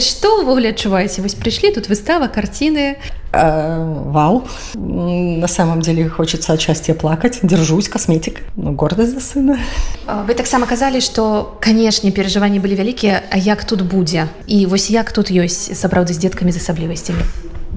что увогуле адчуваеце вось прыйшлі тут выстава карціны Э, вау. На самом деле хочется отчасти плакать. Держусь, косметик. Ну, гордость за сына. Вы таксама казалі, што, канешне, перажыванні былі вялікія, а як тут будзе? І вось як тут ёсць сапраўды з деткамі з асаблівасцямі?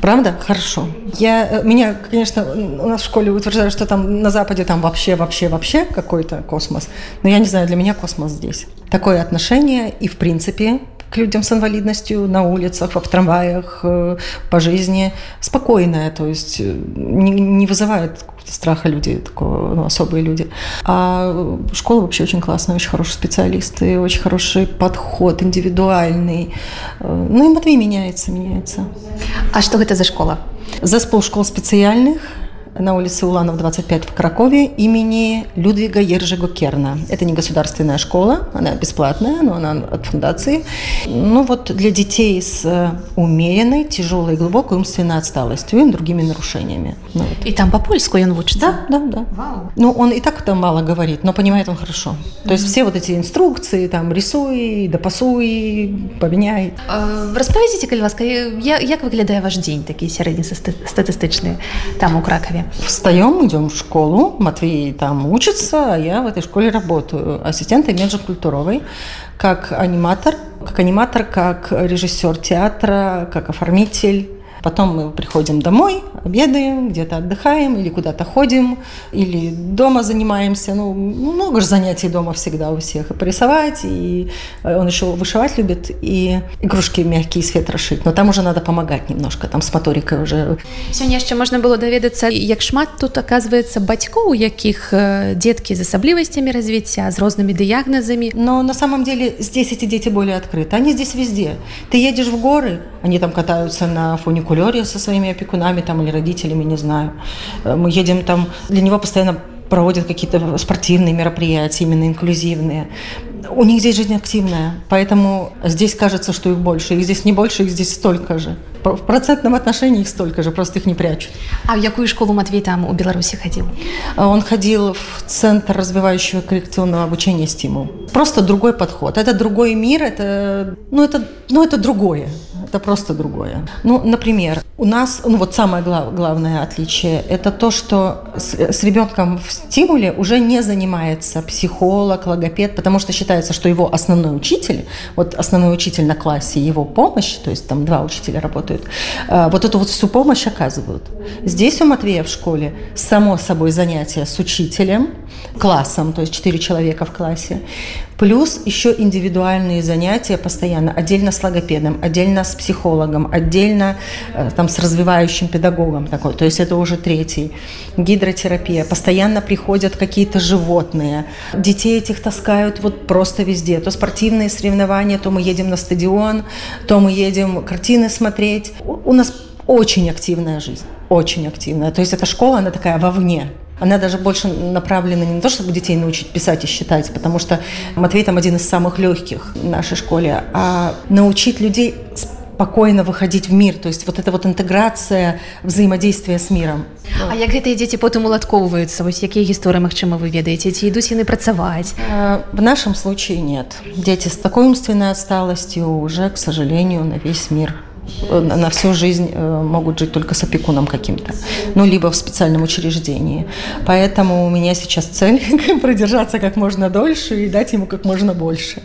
Правда? Хорошо. Я, э, меня, конечно, у нас в школе утверждают, что там на Западе там вообще, вообще, вообще какой-то космос. Но я не знаю, для меня космос здесь. Такое отношение и, в принципе, к людям с инвалидностью на улицах, в трамваях, э, по жизни спокойная, то есть э, не, не вызывает страха люди, такого, ну, особые люди. А школа вообще очень классная, очень хорошие специалисты, очень хороший подход, индивидуальный. Э, ну и Матвей меняется, меняется. А что это за школа? Заспол школ специальных – на улице Уланов, 25 в Кракове имени Людвига Ержего Керна. Это не государственная школа, она бесплатная, но она от фундации. Ну вот для детей с э, умеренной, тяжелой, глубокой умственной отсталостью и другими нарушениями. Ну, вот. И там по-польску он учится? Да, да, да. Вау. Ну он и так там мало говорит, но понимает он хорошо. То есть все вот эти инструкции, там рисуй, допасуй, поменяй. Э, Распавядзіце, калі ласка, як выглядае ваш дзень такі сярэднестатыстычны там у Кракове? Встаем, идем в школу, Матвей там учится, а я в этой школе работаю. Ассистент менеджер культуровой, как аниматор, как аниматор, как режиссер театра, как оформитель Потом мы приходим домой, обедаем, где-то отдыхаем или куда-то ходим, или дома занимаемся. Ну, много же занятий дома всегда у всех. И порисовать, и э, он еще вышивать любит, и игрушки мягкие из фетра шить. Но там уже надо помогать немножко, там с моторикой уже. Сегодня еще можно было даведацца, як шмат тут оказывается бацькоў, у якіх э, детки з асаблівасцямі развіцця, с разными диагнозами. Но на самом деле здесь эти дети более открыты. Они здесь везде. Ты едешь в горы, они там катаются на фуникулере, фуникулере со своими опекунами там, или родителями, не знаю. Э, мы едем там, для него постоянно проводят какие-то спортивные мероприятия, именно инклюзивные. У них здесь жизнь активная, поэтому здесь кажется, что их больше. Их здесь не больше, их здесь столько же. В процентном отношении их столько же, просто их не прячут. А в какую школу Матвей там у Беларуси ходил? А он ходил в Центр развивающего коррекционного обучения «Стимул». Просто другой подход. Это другой мир, это, ну, это, ну, это другое это просто другое. Ну, например, у нас, ну вот самое глав, главное отличие, это то, что с, с ребенком в стимуле уже не занимается психолог, логопед, потому что считается, что его основной учитель, вот основной учитель на классе, его помощь, то есть там два учителя работают, э, вот эту вот всю помощь оказывают. Здесь у Матвея в школе само собой занятие с учителем, классом, то есть четыре человека в классе, Плюс еще индивидуальные занятия постоянно, отдельно с логопедом, отдельно с психологом, отдельно э, там, с развивающим педагогом такой. То есть это уже третий. Гидротерапия. Постоянно приходят какие-то животные. Детей этих таскают вот просто везде. То спортивные соревнования, то мы едем на стадион, то мы едем картины смотреть. У нас очень активная жизнь. Очень активная. То есть эта школа, она такая вовне она даже больше направлена не на то, чтобы детей научить писать и считать, потому что Матвей там один из самых легких в нашей школе, а научить людей спокойно выходить в мир. То есть вот эта вот интеграция взаимодействия с миром. А як гэтыя дзеці потым уладкоўваюцца вось якія гісторыі магчыма вы ведаеце ці ідуць яны працаваць в нашем случае нет дети с такой умственной отсталостью уже к сожалению на весь мир на всю жизнь э, могут жить только с опекуном каким-то, ну, либо в специальном учреждении. Поэтому у меня сейчас цель продержаться как можно дольше и дать ему как можно больше.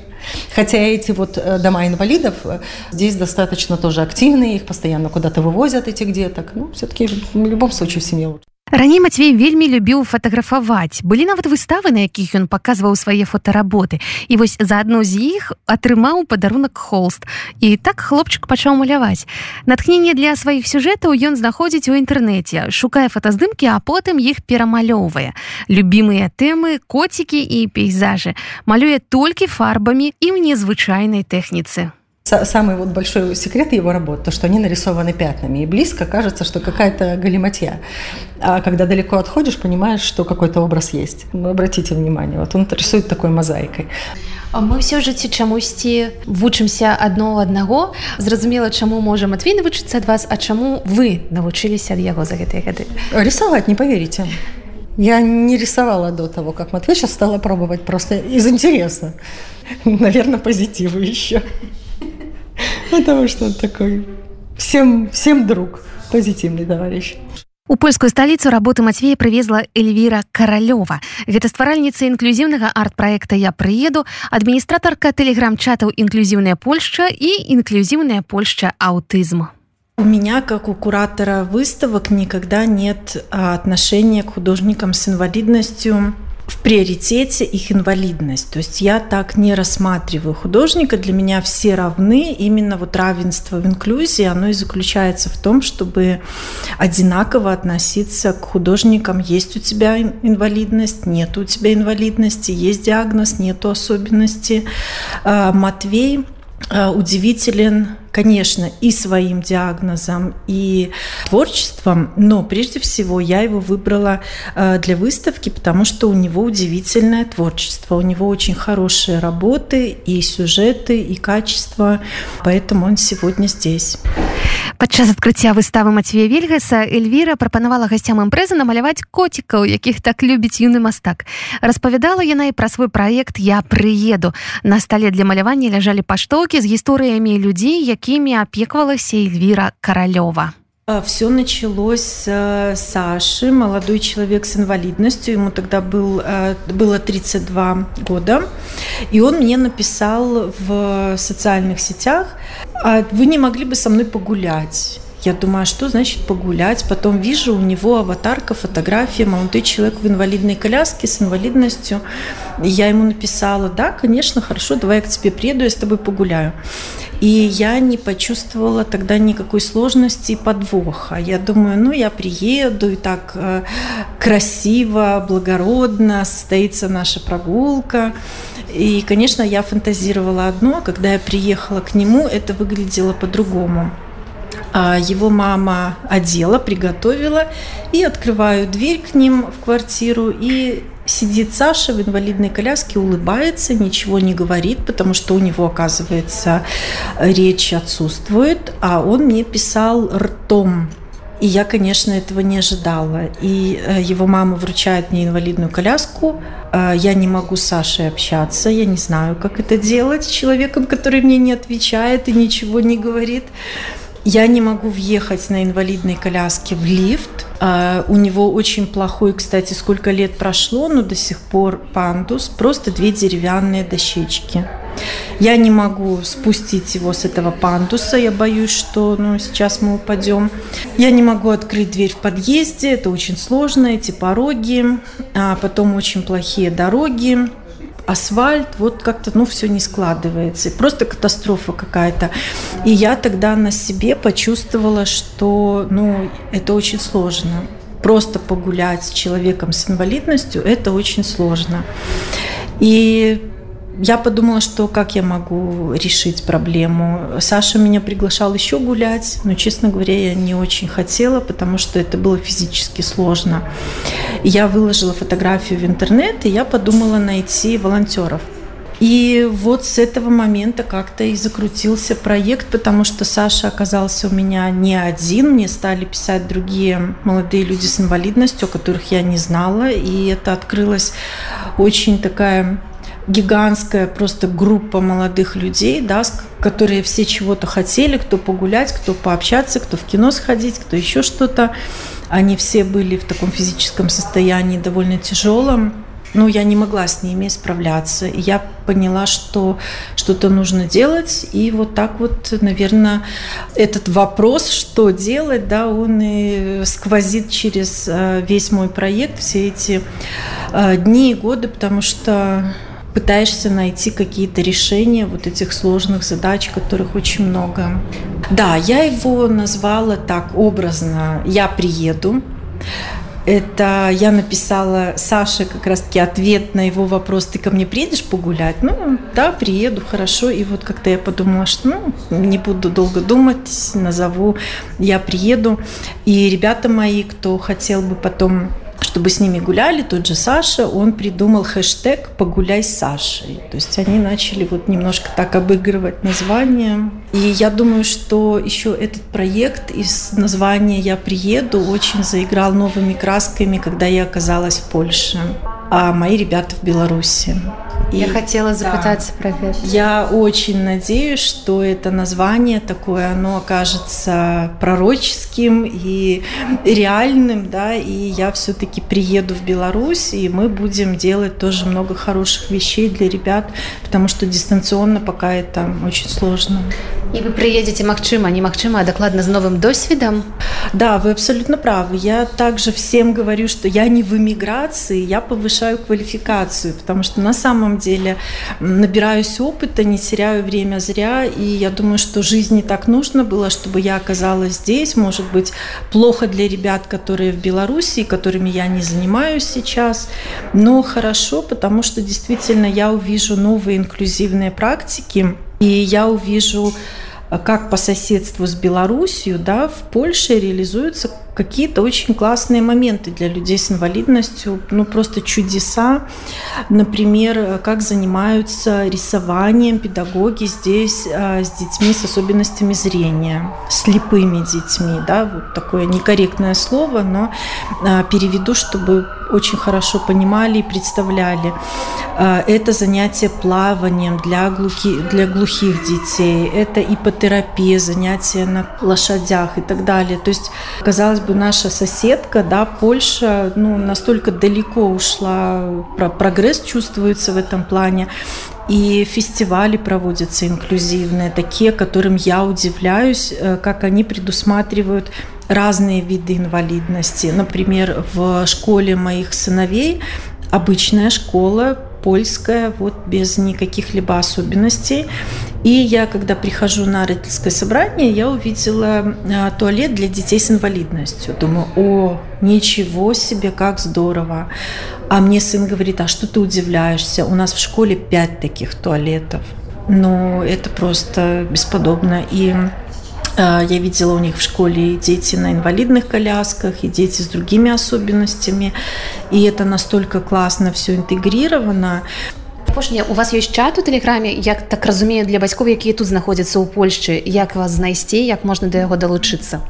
Хотя эти вот э, дома инвалидов э, здесь достаточно тоже активные, их постоянно куда-то вывозят, этих деток. Ну, все-таки в любом случае в семье лучше. Раней Мацвей вельмі любіў фатаграфаваць. Былі нават выставы, на якіх ён паказваў свае фотаработы. І вось за адну з іх атрымаў падарунак холст. І так хлопчык пачаў маляваць. Натхненне для сваіх сюжэтаў ён знаходзіць у інтэрнэце, шукае фотаздымкі, а потым іх перамалёўвае. Любімыя тэмы, коцікі і пейзажы. Малюе толькі фарбамі і ў незвычайнай тэхніцы. Самый вот большой секрет его работы, то, что они нарисованы пятнами. И близко кажется, что какая-то галиматья. А когда далеко отходишь, понимаешь, что какой-то образ есть. Ну, обратите внимание, вот он рисует такой мозаикой. мы ўсё жыцці чамусьці вучымся адно аднаго зразумела чаму можа Матвей навучыцца ад вас а чаму вы навучыліся ад яго за гэтыя гады рисовать не поверите я не рисовала до того как Матвей сейчас стала пробовать просто из интереса наверное позитивы еще Потому что он такой всем, всем друг, позитивный товарищ. У польскую сталіцу работы Мацвея прывезла Эльвіра каралёва. Гэта стваральніца інклюзіўнага арт-праекта я прыеду, адміністратарка тэлеграм-чатаў інклюзіўная Польшча і інклюзіўная Польшча аўтызм. У меня, как у куратора выставок, никогда нет отношения к художникам с инвалидностью в приоритете их инвалидность. То есть я так не рассматриваю художника. Для меня все равны. Именно вот равенство в инклюзии, оно и заключается в том, чтобы одинаково относиться к художникам. Есть у тебя инвалидность, нет у тебя инвалидности, есть диагноз, нету особенности. А, Матвей удивителен конечно, и своим диагнозом, и творчеством, но прежде всего я его выбрала э, для выставки, потому что у него удивительное творчество, у него очень хорошие работы, и сюжеты, и качество, поэтому он сегодня здесь. Падчас адкрыцця выставы Мацвея Вельгаса Эльвіра прапанавала гасцям імпрэзы намаляваць коцікаў, якіх так любіць юны мастак. Распавядала яна і пра свой праект я прыеду. На стале для малявання ляжалі паштоўкі з гісторыямі людзей, які якімі апеквалася Эльвира Королева. Все началось с Саши, молодой человек с инвалидностью, ему тогда был, было 32 года, и он мне написал в социальных сетях, «А вы не могли бы со мной погулять? Я думаю, а что значит погулять? Потом вижу у него аватарка, фотография, молодой человек в инвалидной коляске с инвалидностью. Я ему написала, да, конечно, хорошо, давай я к тебе приеду, я с тобой погуляю. И я не почувствовала тогда никакой сложности и подвоха. Я думаю, ну, я приеду, и так э, красиво, благородно состоится наша прогулка. И, конечно, я фантазировала одно, когда я приехала к нему, это выглядело по-другому. А его мама одела, приготовила, и открываю дверь к ним в квартиру, и сидит Саша в инвалидной коляске, улыбается, ничего не говорит, потому что у него, оказывается, речь отсутствует, а он мне писал ртом. И я, конечно, этого не ожидала. И э, его мама вручает мне инвалидную коляску. Э, я не могу с Сашей общаться. Я не знаю, как это делать с человеком, который мне не отвечает и ничего не говорит. Я не могу въехать на инвалидной коляске в лифт. А, у него очень плохой, кстати, сколько лет прошло, но до сих пор пандус. Просто две деревянные дощечки. Я не могу спустить его с этого пандуса. Я боюсь, что ну, сейчас мы упадем. Я не могу открыть дверь в подъезде. Это очень сложно, эти пороги. А потом очень плохие дороги асфальт, вот как-то, ну, все не складывается. Просто катастрофа какая-то. И я тогда на себе почувствовала, что, ну, это очень сложно. Просто погулять с человеком с инвалидностью – это очень сложно. И я подумала, что как я могу решить проблему. Саша меня приглашал еще гулять, но, честно говоря, я не очень хотела, потому что это было физически сложно. Я выложила фотографию в интернет, и я подумала найти волонтеров. И вот с этого момента как-то и закрутился проект, потому что Саша оказался у меня не один, мне стали писать другие молодые люди с инвалидностью, о которых я не знала, и это открылась очень такая гигантская просто группа молодых людей, да, которые все чего-то хотели, кто погулять, кто пообщаться, кто в кино сходить, кто еще что-то. Они все были в таком физическом состоянии довольно тяжелом. Но я не могла с ними справляться. И я поняла, что что-то нужно делать. И вот так вот, наверное, этот вопрос, что делать, да, он и сквозит через э, весь мой проект, все эти э, дни и годы, потому что пытаешься найти какие-то решения вот этих сложных задач, которых очень много. Да, я его назвала так образно «Я приеду». Это я написала Саше как раз-таки ответ на его вопрос, ты ко мне приедешь погулять? Ну, да, приеду, хорошо. И вот как-то я подумала, что ну, не буду долго думать, назову, я приеду. И ребята мои, кто хотел бы потом чтобы с ними гуляли, тот же Саша, он придумал хэштег «Погуляй с Сашей». То есть они начали вот немножко так обыгрывать название. И я думаю, что еще этот проект из названия «Я приеду» очень заиграл новыми красками, когда я оказалась в Польше, а мои ребята в Беларуси. Я хотела запытаться да, про это. Я очень надеюсь, что это название такое, оно окажется пророческим и реальным, да, и я все-таки приеду в Беларусь, и мы будем делать тоже много хороших вещей для ребят, потому что дистанционно пока это очень сложно. И вы приедете, магчыма, не магчыма, а докладно с новым досвидом? Да, вы абсолютно правы. Я также всем говорю, что я не в эмиграции, я повышаю квалификацию, потому что на самом деле набираюсь опыта, не теряю время зря, и я думаю, что жизни так нужно было, чтобы я оказалась здесь. Может быть, плохо для ребят, которые в Беларуси, которыми я не занимаюсь сейчас, но хорошо, потому что действительно я увижу новые инклюзивные практики, и я увижу как по соседству с Белоруссией, да, в Польше реализуются какие-то очень классные моменты для людей с инвалидностью, ну просто чудеса. Например, как занимаются рисованием педагоги здесь а, с детьми с особенностями зрения, слепыми детьми, да, вот такое некорректное слово, но переведу, чтобы очень хорошо понимали и представляли. А, это занятие плаванием для, глухи, для глухих детей, это ипотерапия, занятия на лошадях и так далее. То есть, казалось бы, наша соседка, да, Польша, ну, настолько далеко ушла, прогресс чувствуется в этом плане. И фестивали проводятся инклюзивные, такие, которым я удивляюсь, э, как они предусматривают разные виды инвалидности. Например, в школе моих сыновей обычная школа, польская, вот без никаких либо особенностей. И я, когда прихожу на родительское собрание, я увидела а, туалет для детей с инвалидностью. Думаю, о, ничего себе, как здорово. А мне сын говорит, а что ты удивляешься? У нас в школе пять таких туалетов. Ну, это просто бесподобно. И я видела у них в школе и дети на инвалидных колясках, и дети с другими особенностями. И это настолько классно все интегрировано апошняе у вас ёсць чат у тэлеграме як так разумею для бацькоў якія тут знаходзяцца ў Польшчы як вас знайсці як можно до яго долучиться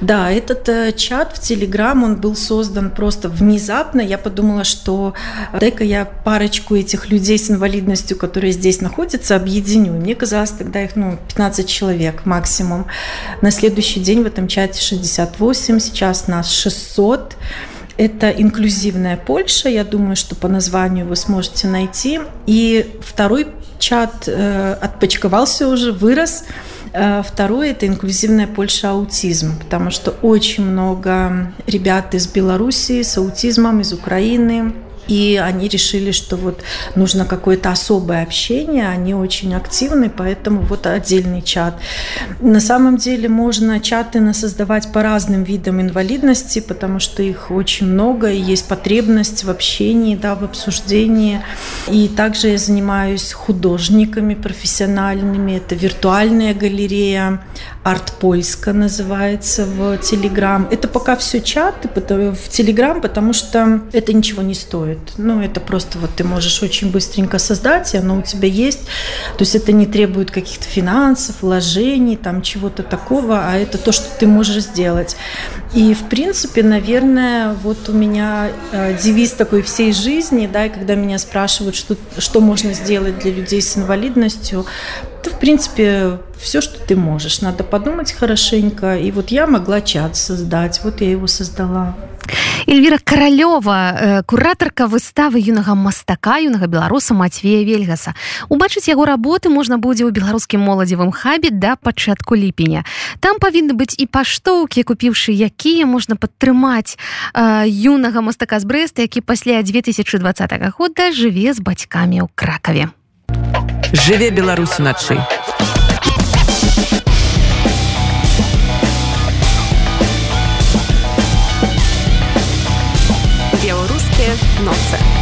да этот э, чат в телеграм он был создан просто внезапно я подумала что дай-ка я парочку этих людей с инвалидностью которые здесь находятся объединю мне казалось тогда их ну 15 человек максимум на следующий день в этом чате 68 сейчас нас 600 и это инклюзивная Польша, я думаю, что по названию вы сможете найти. И второй чат э, отпочковался уже, вырос. Э, второй – это инклюзивная Польша аутизм, потому что очень много ребят из Белоруссии с аутизмом, из Украины, и они решили, что вот нужно какое-то особое общение, они очень активны, поэтому вот отдельный чат. На самом деле можно чаты создавать по разным видам инвалидности, потому что их очень много, и есть потребность в общении, да, в обсуждении. И также я занимаюсь художниками профессиональными, это виртуальная галерея, арт Польска называется в Телеграм. Это пока все чаты в Телеграм, потому что это ничего не стоит. Ну, это просто вот ты можешь очень быстренько создать, и оно у тебя есть. То есть это не требует каких-то финансов, вложений, там чего-то такого, а это то, что ты можешь сделать. И, в принципе, наверное, вот у меня э, девиз такой всей жизни, да, и когда меня спрашивают, что, что можно сделать для людей с инвалидностью, то, в принципе, все, что ты можешь. Надо подумать хорошенько. И вот я могла чат создать, вот я его создала. Эльвіра каралёва э, куратарка выставы юнага мастака юнага беларуса Матвея вельгаса убачыць яго работы можна будзе ў беларускім моладзевым хабе да пачатку ліпеня там павінны быць і паштоўкі купіўшы якія можна падтрымаць э, юнага мастака з брэста які пасля 2020 года жыве з бацькамі ў кракаве жыве беларус уначы а noce.